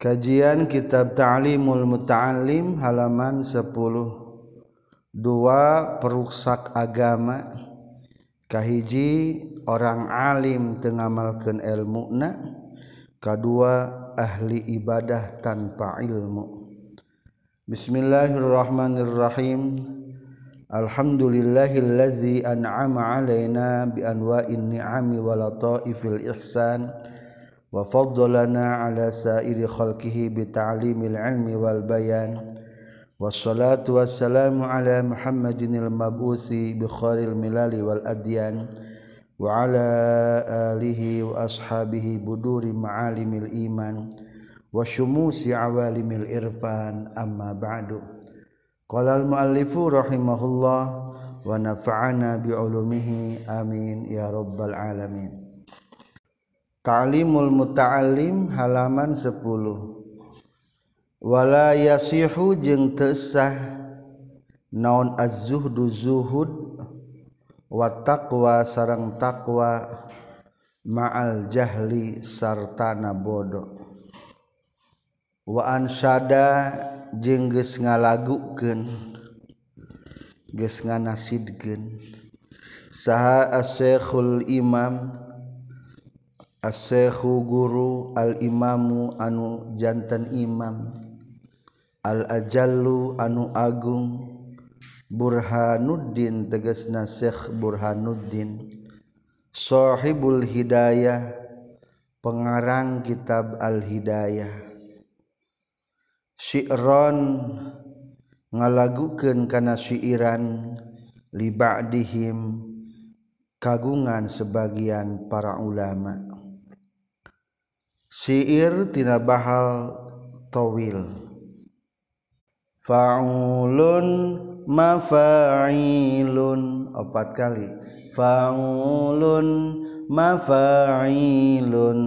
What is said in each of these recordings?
Kajian Kitab Ta'limul Muta'alim halaman 10 Dua peruksak agama. Kahiji orang alim tengamalkan ilmu na. Kedua ahli ibadah tanpa ilmu. Bismillahirrahmanirrahim. Alhamdulillahillazi an'ama alaina bi anwa'in ni'ami wa lataifil ihsan وفضلنا على سائر خلقه بتعليم العلم والبيان. والصلاة والسلام على محمد المبعوث بخير الملال والأديان. وعلى آله وأصحابه بدور معالم الإيمان. وشموس عوالم الإرفان. أما بعد. قال المؤلف رحمه الله ونفعنا بعلومه. آمين يا رب العالمين. Ta'limul muta'allim halaman 10 wala yasihu jeung teu sah naon az-zuhdu zuhud wa taqwa sareng taqwa ma'al jahli sartana bodoh. Wa ansyada jeung geus ngalagukeun geus nganasidkeun. Saha as-syekhul imam assehu guru al-imamu anu jantan imam al-ajallu anu agung burhanuddin tegesna Syekh burhanuddin sohibul hidayah pengarang kitab al-hidayah. Syi'ron ngalagukeun kana syi'iran li ba'dihim kagungan sebagian para ulama' Syiir tina bahal tawil. Fa'ulun mafa'ilun. Opat kali. Fa'ulun mafa'ilun.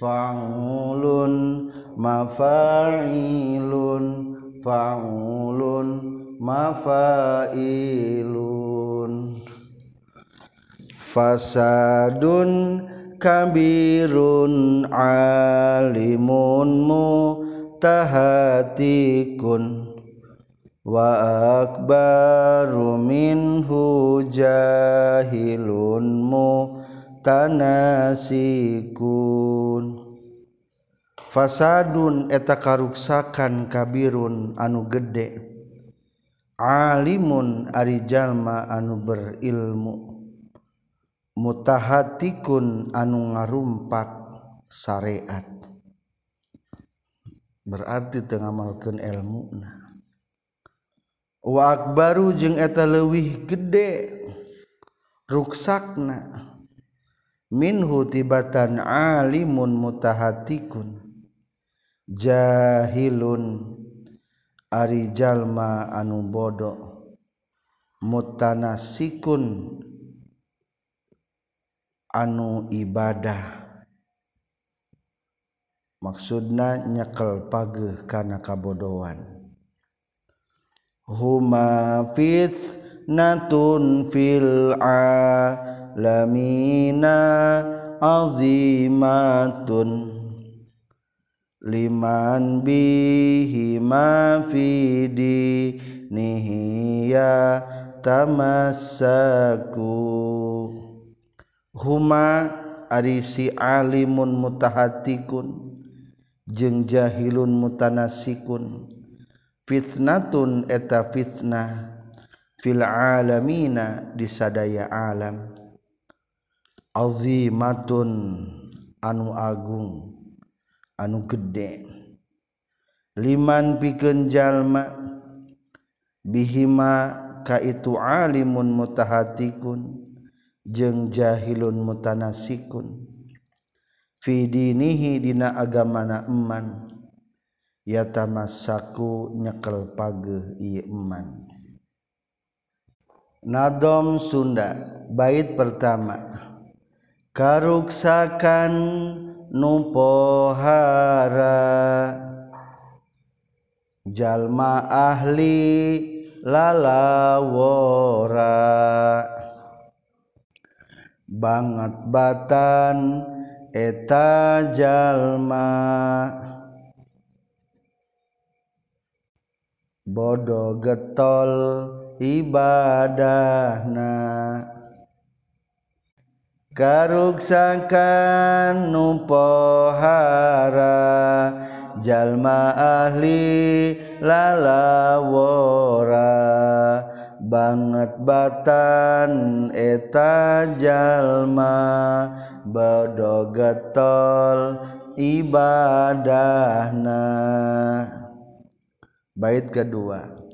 Fa'ulun mafa'ilun. Fa'ulun mafa'ilun. Fasadun kabirun alimun mutahatikun. Wa akbaru minhu jahilun mutanasikun. Fasadun eta karuksakan kabirun anu gede. Alimun ari jalma anu berilmu. mutahatikun anu ngarumpak syariat berarti tengah ilmu wa akbaru jeung eta leuwih gede ruksakna. Minhu tibatan alimun mutahatikun. Jahilun ari jalma anu bodoh mutanasikun anu ibadah. Maksudna nyekel pageh kana kabodohan. Huma fitnatun fil alamina azimatun liman bihi ma fi dinihi ya tamassaku. huma arisi alimun mutahatikun jeung jahilun mutanasikun. Fitnatun eta fitnah fil alamina disadaya alam. Azimatun anu agung anu gede. Liman pikeun jalma bihima ka itu alimun mutahatikun. Jeung jahilun mutanasikun. Fi dinihi dina agamana eman. Yatamassaku nyekel pageuh ieu eman. Nadom Sunda bait pertama. Karuksakan nu pohara jalma ahli lalawora banget batan eta jalma. Bodoh getol ibadahna. Karuksakan nupohara jalma ahli lalawara banget batan eta jalma getol ibadahna. Bait kedua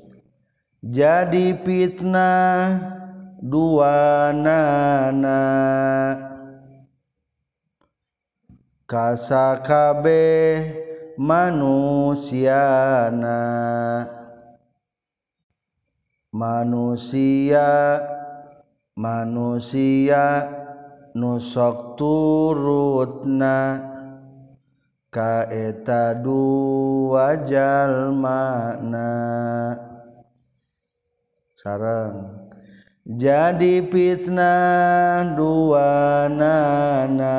jadi fitnah dua nana kasakabe manusiana. manusia manusia nusok turutna. Kaeta dua jalmana sarang jadi fitnah dua nana.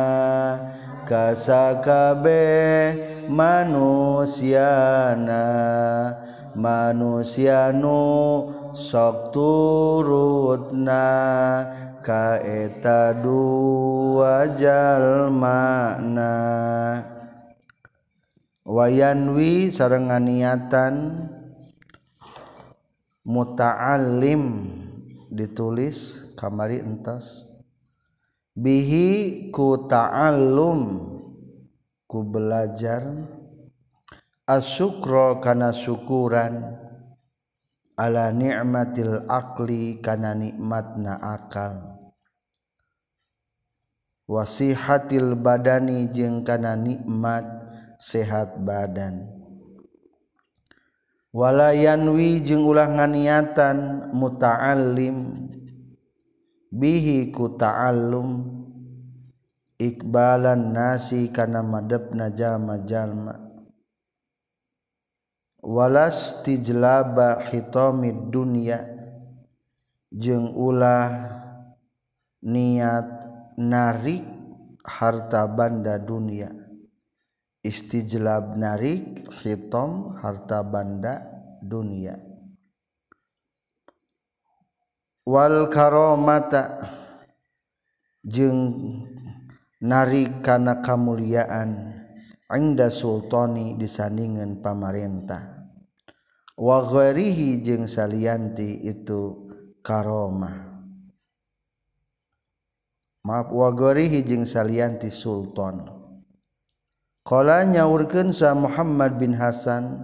Kasakabe manusiana. Manusianu sok turutna. Kaeta dua jalmana. Wayanwi sareng niatan muta'allim. Ditulis kamari entas bihi ku ta'allum. ku belajar asyukra kana syukuran ala ni'matil akli kana nikmatna akal. Wasihatil badani jeung kana nikmat sehat badan. Walayanwi jeung ulah nganiatan muta'allim bihi ku ta'allum. Iqbalan nasi kana madep na jalma-jalma walas tijlaba hitamid dunya. Jeung ulah niat narik harta banda dunia istijlab narik hitam harta banda dunia wal karomata jeung narik kana kamuliaan inda sultani disandingan pamarentah. Wa ghairihi jeung salianti itu karomah. Maaf wa ghairihi jeung salianti sultan. Nyaurkensa Muhammad bin Hasan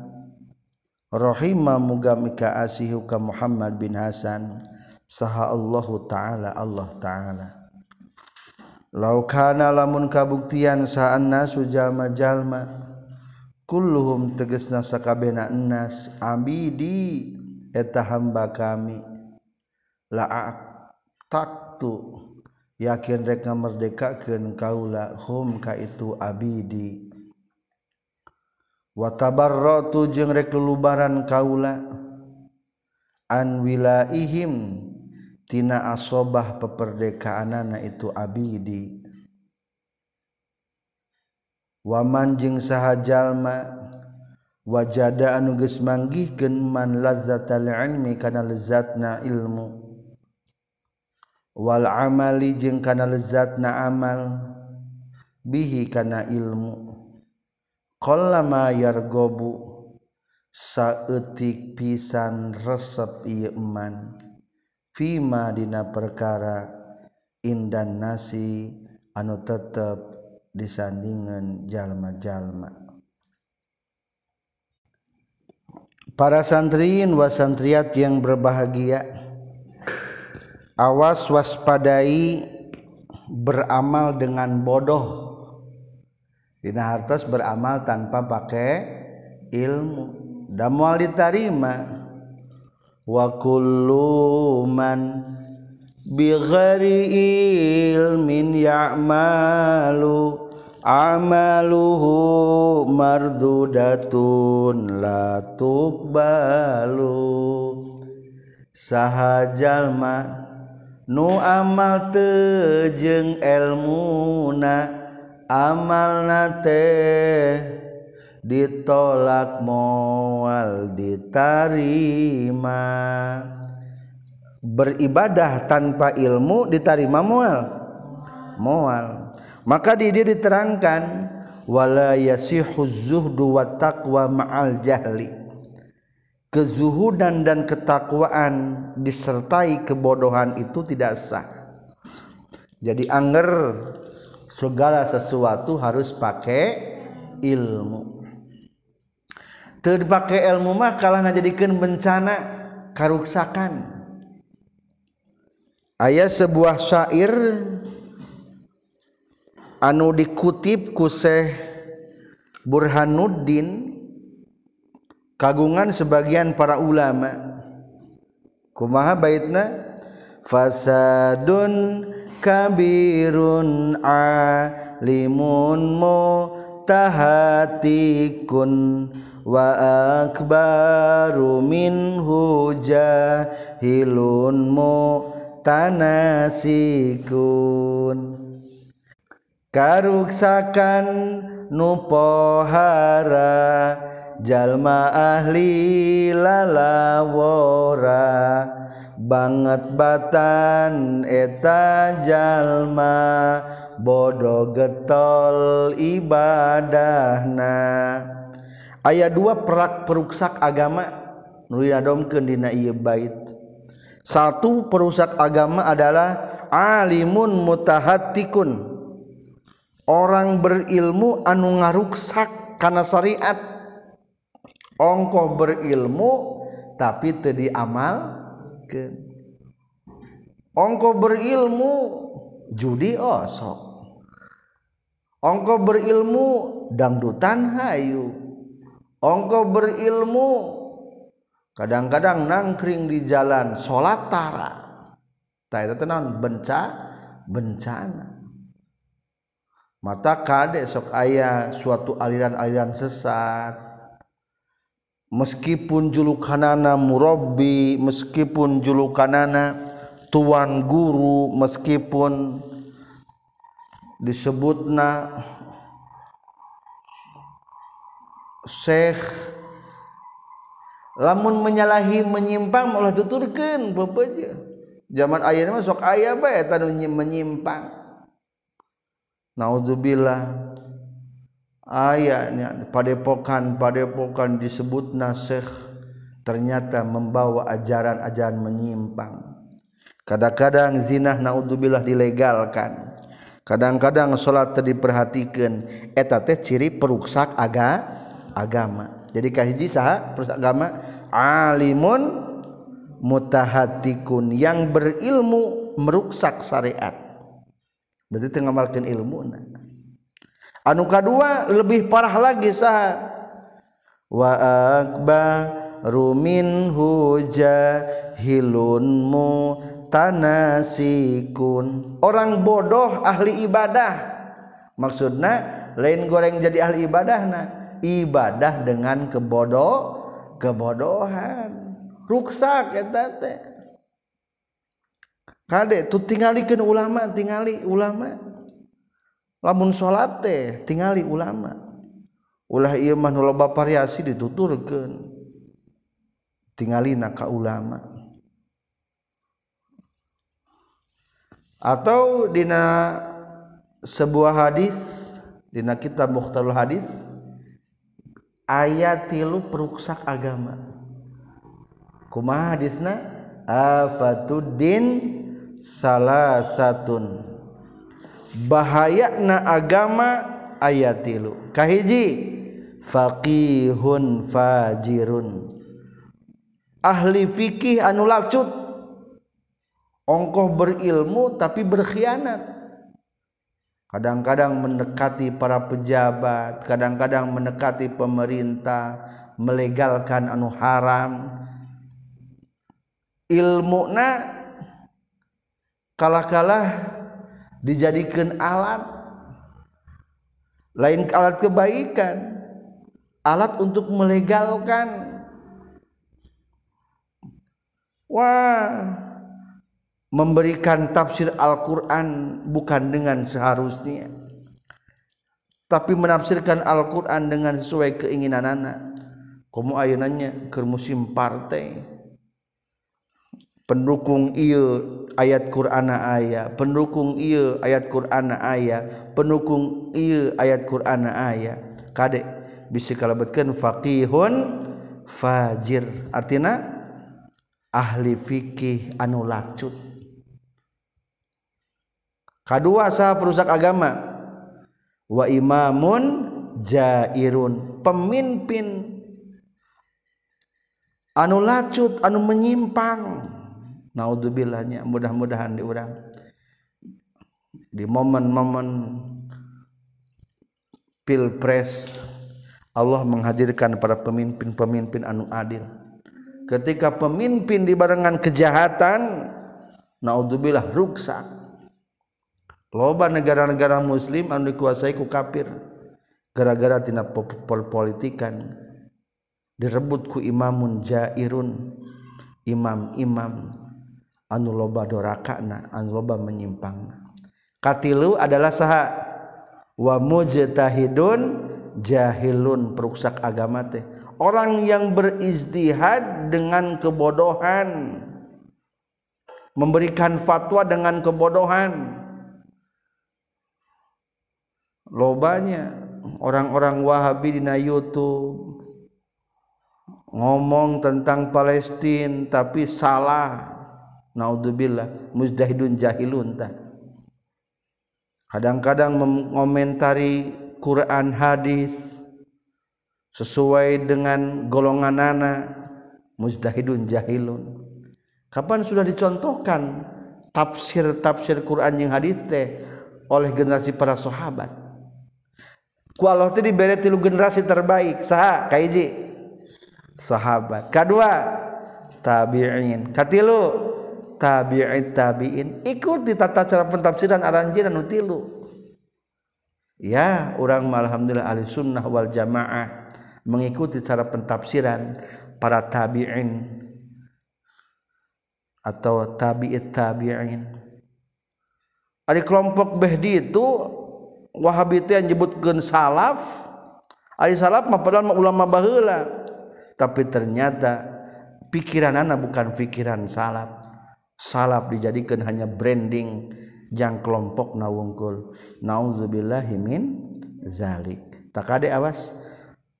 rohhimah mugamika ashuka Muhammad bin Hasan saha Allahu ta'ala Allah ta'ala laukana lamun kabuktian saan nasu jalma-jalma kulluhum tegesna sakabena ennas abidi eta hamba kami. La taktu yakin rek ngamerdekakeun kaula hum ka itu abidi. Wa tabarratu jeung rek lulubaran kaula an wilaihim tina asobah peperdekaanana itu abidi waman jeung saha jalma wajada anu geus manggihkeun man lazzatal ilmi kana lezatna ilmu wal amali jeung kana lezatna amal bihi kana ilmu. Qallama yargobu saeutik pisan resep ieu iman Vimadina perkara indan nasi anu tetap disandingan jalma-jalma. Para santriin wasantriat yang berbahagia awas waspadai beramal dengan bodoh. Dina hartos beramal tanpa pakai ilmu. Dan mual diterima wa kullu man bighairi ilmin ya'malu amaluhu mardudatun la tuqbalu. Sahajalma nu amal teu jeung ilmuna amalna teh ditolak mual ditarima beribadah tanpa ilmu ditarima mual. Mual. Maka di dia diterangkan wala yasihu zuhdu wa taqwa ma'al jahli. Kezuhudan dan ketakwaan disertai kebodohan itu tidak sah. Jadi angger segala sesuatu harus pakai ilmu terpakai ilmu mah kalah ngajadikan bencana karuksakan. Ayat sebuah syair anu dikutip ku Syekh Burhanuddin kagungan sebagian para ulama. Kumaha baitna? Fasadun kabirun alimun mutahatikun wa waakbaru minhu jahilun mutanasikun karuksakan nupohara jalma ahli lalawora. Banget batan eta jalma bodoh getol ibadahna. Ayat dua perak peruksak agama nuliadomkeun dina ieu bait. Satu perusak agama adalah alimun mutahattikun. Orang berilmu anu ngaruksak karena syariat. Ongkoh berilmu tapi tadi amal ke ongkoh berilmu judi osok. Ongkoh berilmu dangdutan hayu ongkoh berilmu. Kadang-kadang nangkring di jalan sholat tara. Tak itu tenan benca bencana. Mata kade sok ayah suatu aliran-aliran sesat. Meskipun julukanana murabbi meskipun julukanana tuan guru meskipun disebutna syekh lamun menyalahi menyimpang malah tuturkeun bapak zaman ayah mah sok aya bae eta menyimpang. Naudzubillah ayatnya padepokan padepokan disebut nasih ternyata membawa ajaran-ajaran menyimpang. Kadang-kadang zina naudzubillah dilegalkan. Kadang-kadang salat diperhatikan. Eta teh ciri peruksak aga agama. Jadi kahiji saha agama alimun mutahatikun yang berilmu meruksak syariat. Berarti tengah ilmu nah anuka kedua lebih parah lagi sah waakba rumin huja hilunmu tanasikun orang bodoh ahli ibadah. Maksudnya lain goreng jadi ahli ibadah nah ibadah dengan kebodoh kebodohan. Ruksak eta teh kade tu tingalikeun ulama tingali ulama. Lamun salat teh tingali ulama. Ulah ieu mah nu loba variasi dituturkeun. Tingalina ka ulama. Atau dina sebuah hadis dina kitab Mukhtarul Hadis ayat tilu peruksak agama. Kuma hadisna afatuddin salah satun bahaya na agama ayat tilu. Kahiji faqihun fajirun. Ahli fikih anu lacut. Ongkoh berilmu tapi berkhianat. Kadang-kadang mendekati para pejabat kadang-kadang mendekati pemerintah melegalkan anu haram. Ilmu na kalah-kalah dijadikan alat. Lain alat kebaikan alat untuk melegalkan. Wah memberikan tafsir Al-Quran bukan dengan seharusnya tapi menafsirkan Al-Quran dengan sesuai keinginan anak. Kamu ayunannya ke musim partai. Pendukung ia ayat Quran ayat pendukung ia ayat Quran ayat pendukung ia ayat Quran ayat kadek bisa kalebetkan faqihun fajir. Artinya ahli fikih anu lacut kedua sah perusak agama. Wa imamun jairun pemimpin. Anu lacut anu menyimpang. Naudzubillah mudah-mudahan diurang. Di momen-momen pilpres Allah menghadirkan para pemimpin-pemimpin anu adil. Ketika pemimpin di barengan kejahatan naudzubillah ruksak loba negara-negara muslim anu dikuasai ku kafir gara-gara tina politikan. Direbut ku imamun jairun imam-imam anu loba dorakana anu loba menyimpang. Katilu adalah saha. Wa mujtahidun jahilun peruksak agama teh. Orang yang beristihad dengan kebodohan. Memberikan fatwa dengan kebodohan lobanya. Orang-orang Wahabi di YouTube ngomong tentang Palestina tapi salah. Naudzubillah muzdahidun jahilun tak kadang-kadang mengomentari Quran hadis sesuai dengan golongan anak muzdahidun jahilun. Kapan sudah dicontohkan tafsir-tafsir Quran yang hadis teh oleh generasi para sahabat ku Allah teh dibere tilu generasi terbaik. Saha kaiji sahabat. Kedua tabi'in. Katilu tabi'in tabi'in. Ikuti tata cara pentafsiran aranjiran nu tilu. Ya orang alhamdulillah ahli sunnah wal jamaah mengikuti cara pentafsiran para tabi'in atau tabi'it tabi'in. Ada kelompok behdi itu Wahabi teh nyebutkeun salaf ari salaf mah padahal mah ulama baheula. Tapi ternyata pikiranana bukan pikiran salaf. Salaf dijadikan hanya branding yang kelompok nawungkul. Nauzubillahi min zalik. Tak ada awas.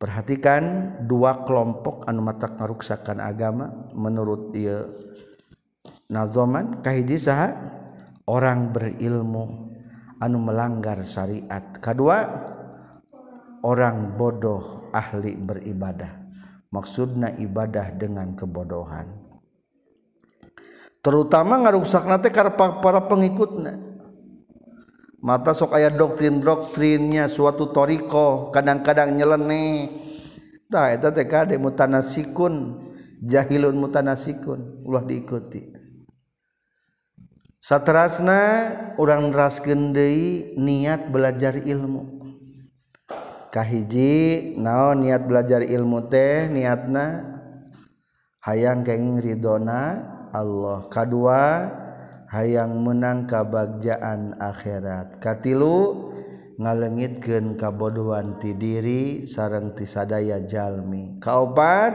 Perhatikan dua kelompok anu mata ngaruksakan agama menurut ieu nazoman. Kahiji saha? Orang berilmu. Anu melanggar syariat. Kedua orang bodoh ahli beribadah. Maksudnya ibadah dengan kebodohan. Terutama ngaruksak nate karena para pengikutnya mata sok ayat doktrin doktrinnya suatu toriko kadang-kadang nyeleneh. Tah eta teh mutanasikun jahilun mutanasikun ulah diikuti satterasna orang neraskeun deui niat belajar ilmu. Kahiji naon niat belajar ilmu teh niatna hayang kenging ridona Allah. Kadua hayang menang kabagjaan akhirat. Katilu ngalengitkeun kabodohan ti diri sareng ti sadaya Jalmi. Kaopat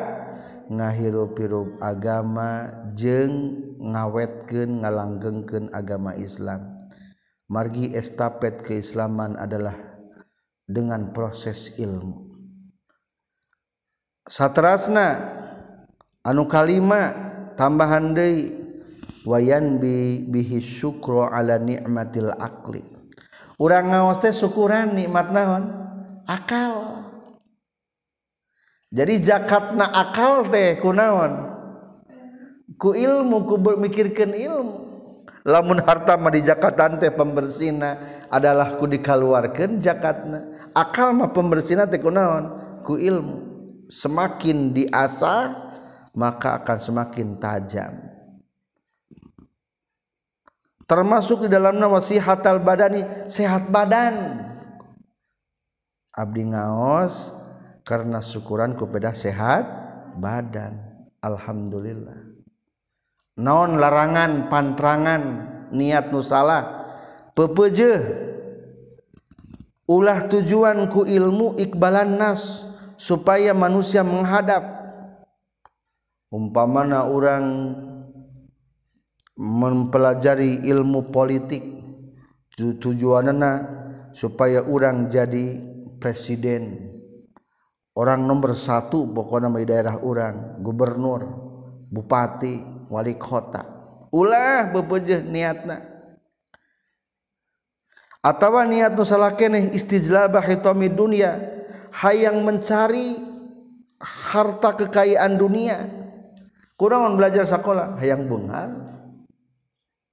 ngahirup-hirup agama jeung ngawetkeun ngalanggengkeun agama Islam. Margi estafet keislaman adalah dengan proses ilmu. Satrasna anu kalima tambahan deui wayan bi bihi syukru ala nikmatil akli. Urang ngaos teh syukuran nikmat naon? Akal. Jadi zakatna akal teh kunaon? Ku ilmu ku bermikirkan ilmu. Lamun harta mah di zakatan teh pembersihna adalah ku dikaluarkeun zakatna. Akal mah pembersihna teh kunaon ku ilmu. Semakin diasah maka akan semakin tajam. Termasuk di dalamnya wasihatal badani sehat badan. Abdi ngaos karena syukuran kepada sehat badan. Alhamdulillah naon larangan pantrangan niat nusalah pepeje. Ulah tujuanku ilmu Iqbalan nas supaya manusia menghadap. Umpa mana orang mempelajari ilmu politik tujuan supaya orang jadi presiden. Orang nomor satu pokok nama daerah orang gubernur Bupati wali kota. Ulah bebeje niatna. Atau niat nusalah keneh istijlabah hitomi dunia. Hayang mencari harta kekayaan dunia. Kurang belajar sekolah hayang bungal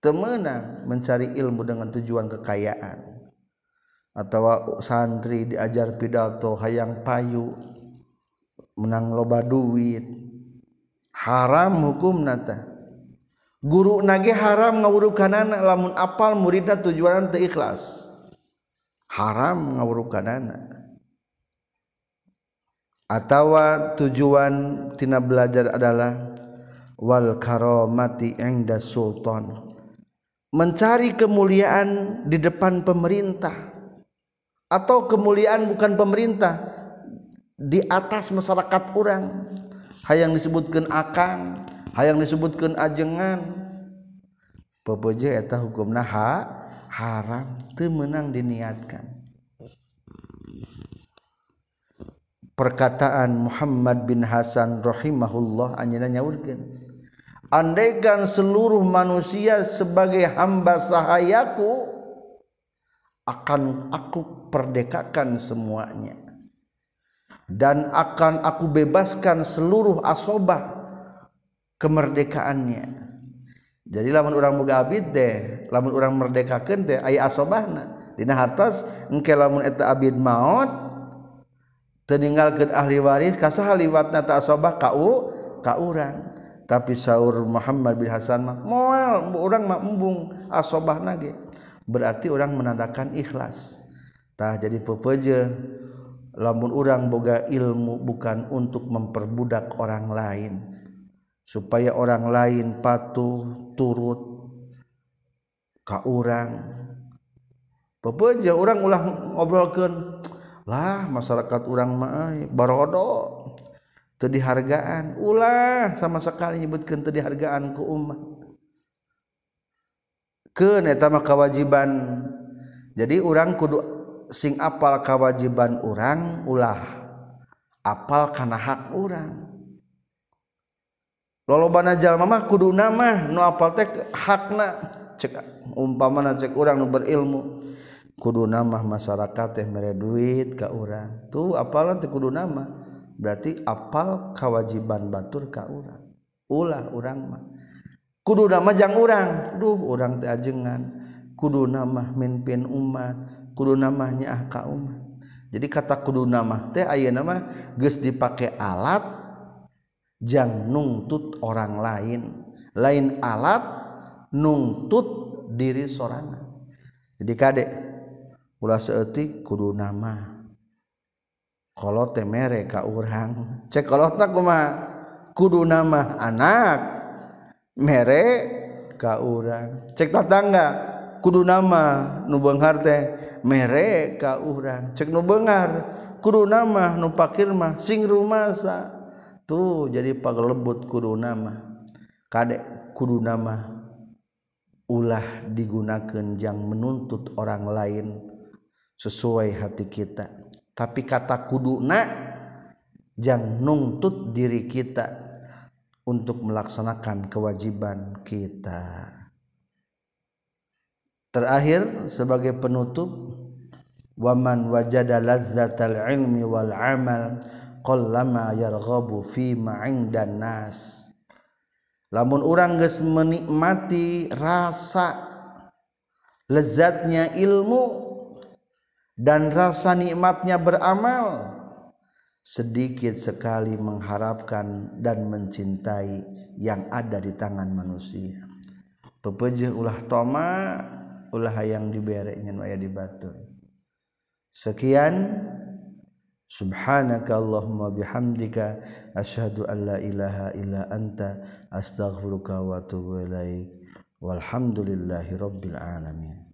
temenang mencari ilmu dengan tujuan kekayaan. Atau santri diajar pidato hayang payu menang loba duit haram hukum nata. Guru nage haram ngawurukan anak lamun apal muridnya tujuan teu ikhlas. Haram ngawurukan anak atau tujuan tina belajar adalah wal karomati engda sultan. Mencari kemuliaan di depan pemerintah. Atau kemuliaan bukan pemerintah di atas masyarakat orang hayang disebutkan akang hayang disebutkan ajengan. Pepeje eta hukum naha haram teu menang diniatkan. Perkataan Muhammad bin Hasan rahimahullah anjeunna nyaurkeun. Andaikan seluruh manusia sebagai hamba sahayaku akan aku perdekakan semuanya dan akan aku bebaskan seluruh asobah kemerdekaannya. Jadi lamun orang boga abid deh lamun orang merdekakeun teh aya asobahna. Dina hartas engke lamun eta abid maot teninggalkeun ahli waris kasaha liwatna ta asobah ka u ka urang. Tapi sahur Muhammad bin Hasan mah moal orang mah embung asobah nage berarti orang menandakan ikhlas. Tah jadi pepeje. lamun orang boga ilmu bukan untuk memperbudak orang lain. Supaya orang lain patuh turut ka orang pepeja orang ulah ngobrolkan lah masyarakat orang mah barodo tadi hargaan ulah sama sekali nyebutkan tadi hargaan ke umat ke neta mah kewajiban jadi orang kudu sing apal kewajiban orang ulah apal karena hak orang jalma Mamah kudu nama nu apal teh hakna. Cek umpama cek orang nu berilmu. Kudu nama masyarakat teh mere duit ke orang tuh apalan teh kudu nama berarti apal kewajiban batur ke orang ulah orang mah. Kudu nama jang orang duh orang teh ajengan. Kudu nama mimpin umat. kudu namanya ah kaum. Jadi kata kudu nama teh aya nama geus dipakai alat jang nungtut orang lain. Lain alat nungtut diri sorangan jadi kadek ulah seetik kudu nama kalau teh mere ka urang. Cek kalau tak kumaha? Kudu nama anak mere ka urang. Cek tetangga kudu nama nubenghar teh mereka urang cek nubenghar kudu nama nu pakirmah sing rumasa. Tuh jadi pagelebut kudu nama. Kadek kudu nama ulah digunakan yang menuntut orang lain sesuai hati kita. Tapi kata kudu nak yang nuntut diri kita untuk melaksanakan kewajiban kita. Terakhir sebagai penutup waman wajada lazzatal ilmi wal amal qallama yarghabu fi ma dan nas. Lamun urang geus menikmati rasa lezatnya ilmu dan rasa nikmatnya beramal sedikit sekali mengharapkan dan mencintai yang ada di tangan manusia. Pepeje ulah toma ulah hayang dibere nyen aya di batur sekian. Subhanaka allahumma bihamdika. Asyhadu an la ilaha illa anta. Astaghfiruka wa atubu ilaik. Walhamdulillahi rabbil alamin.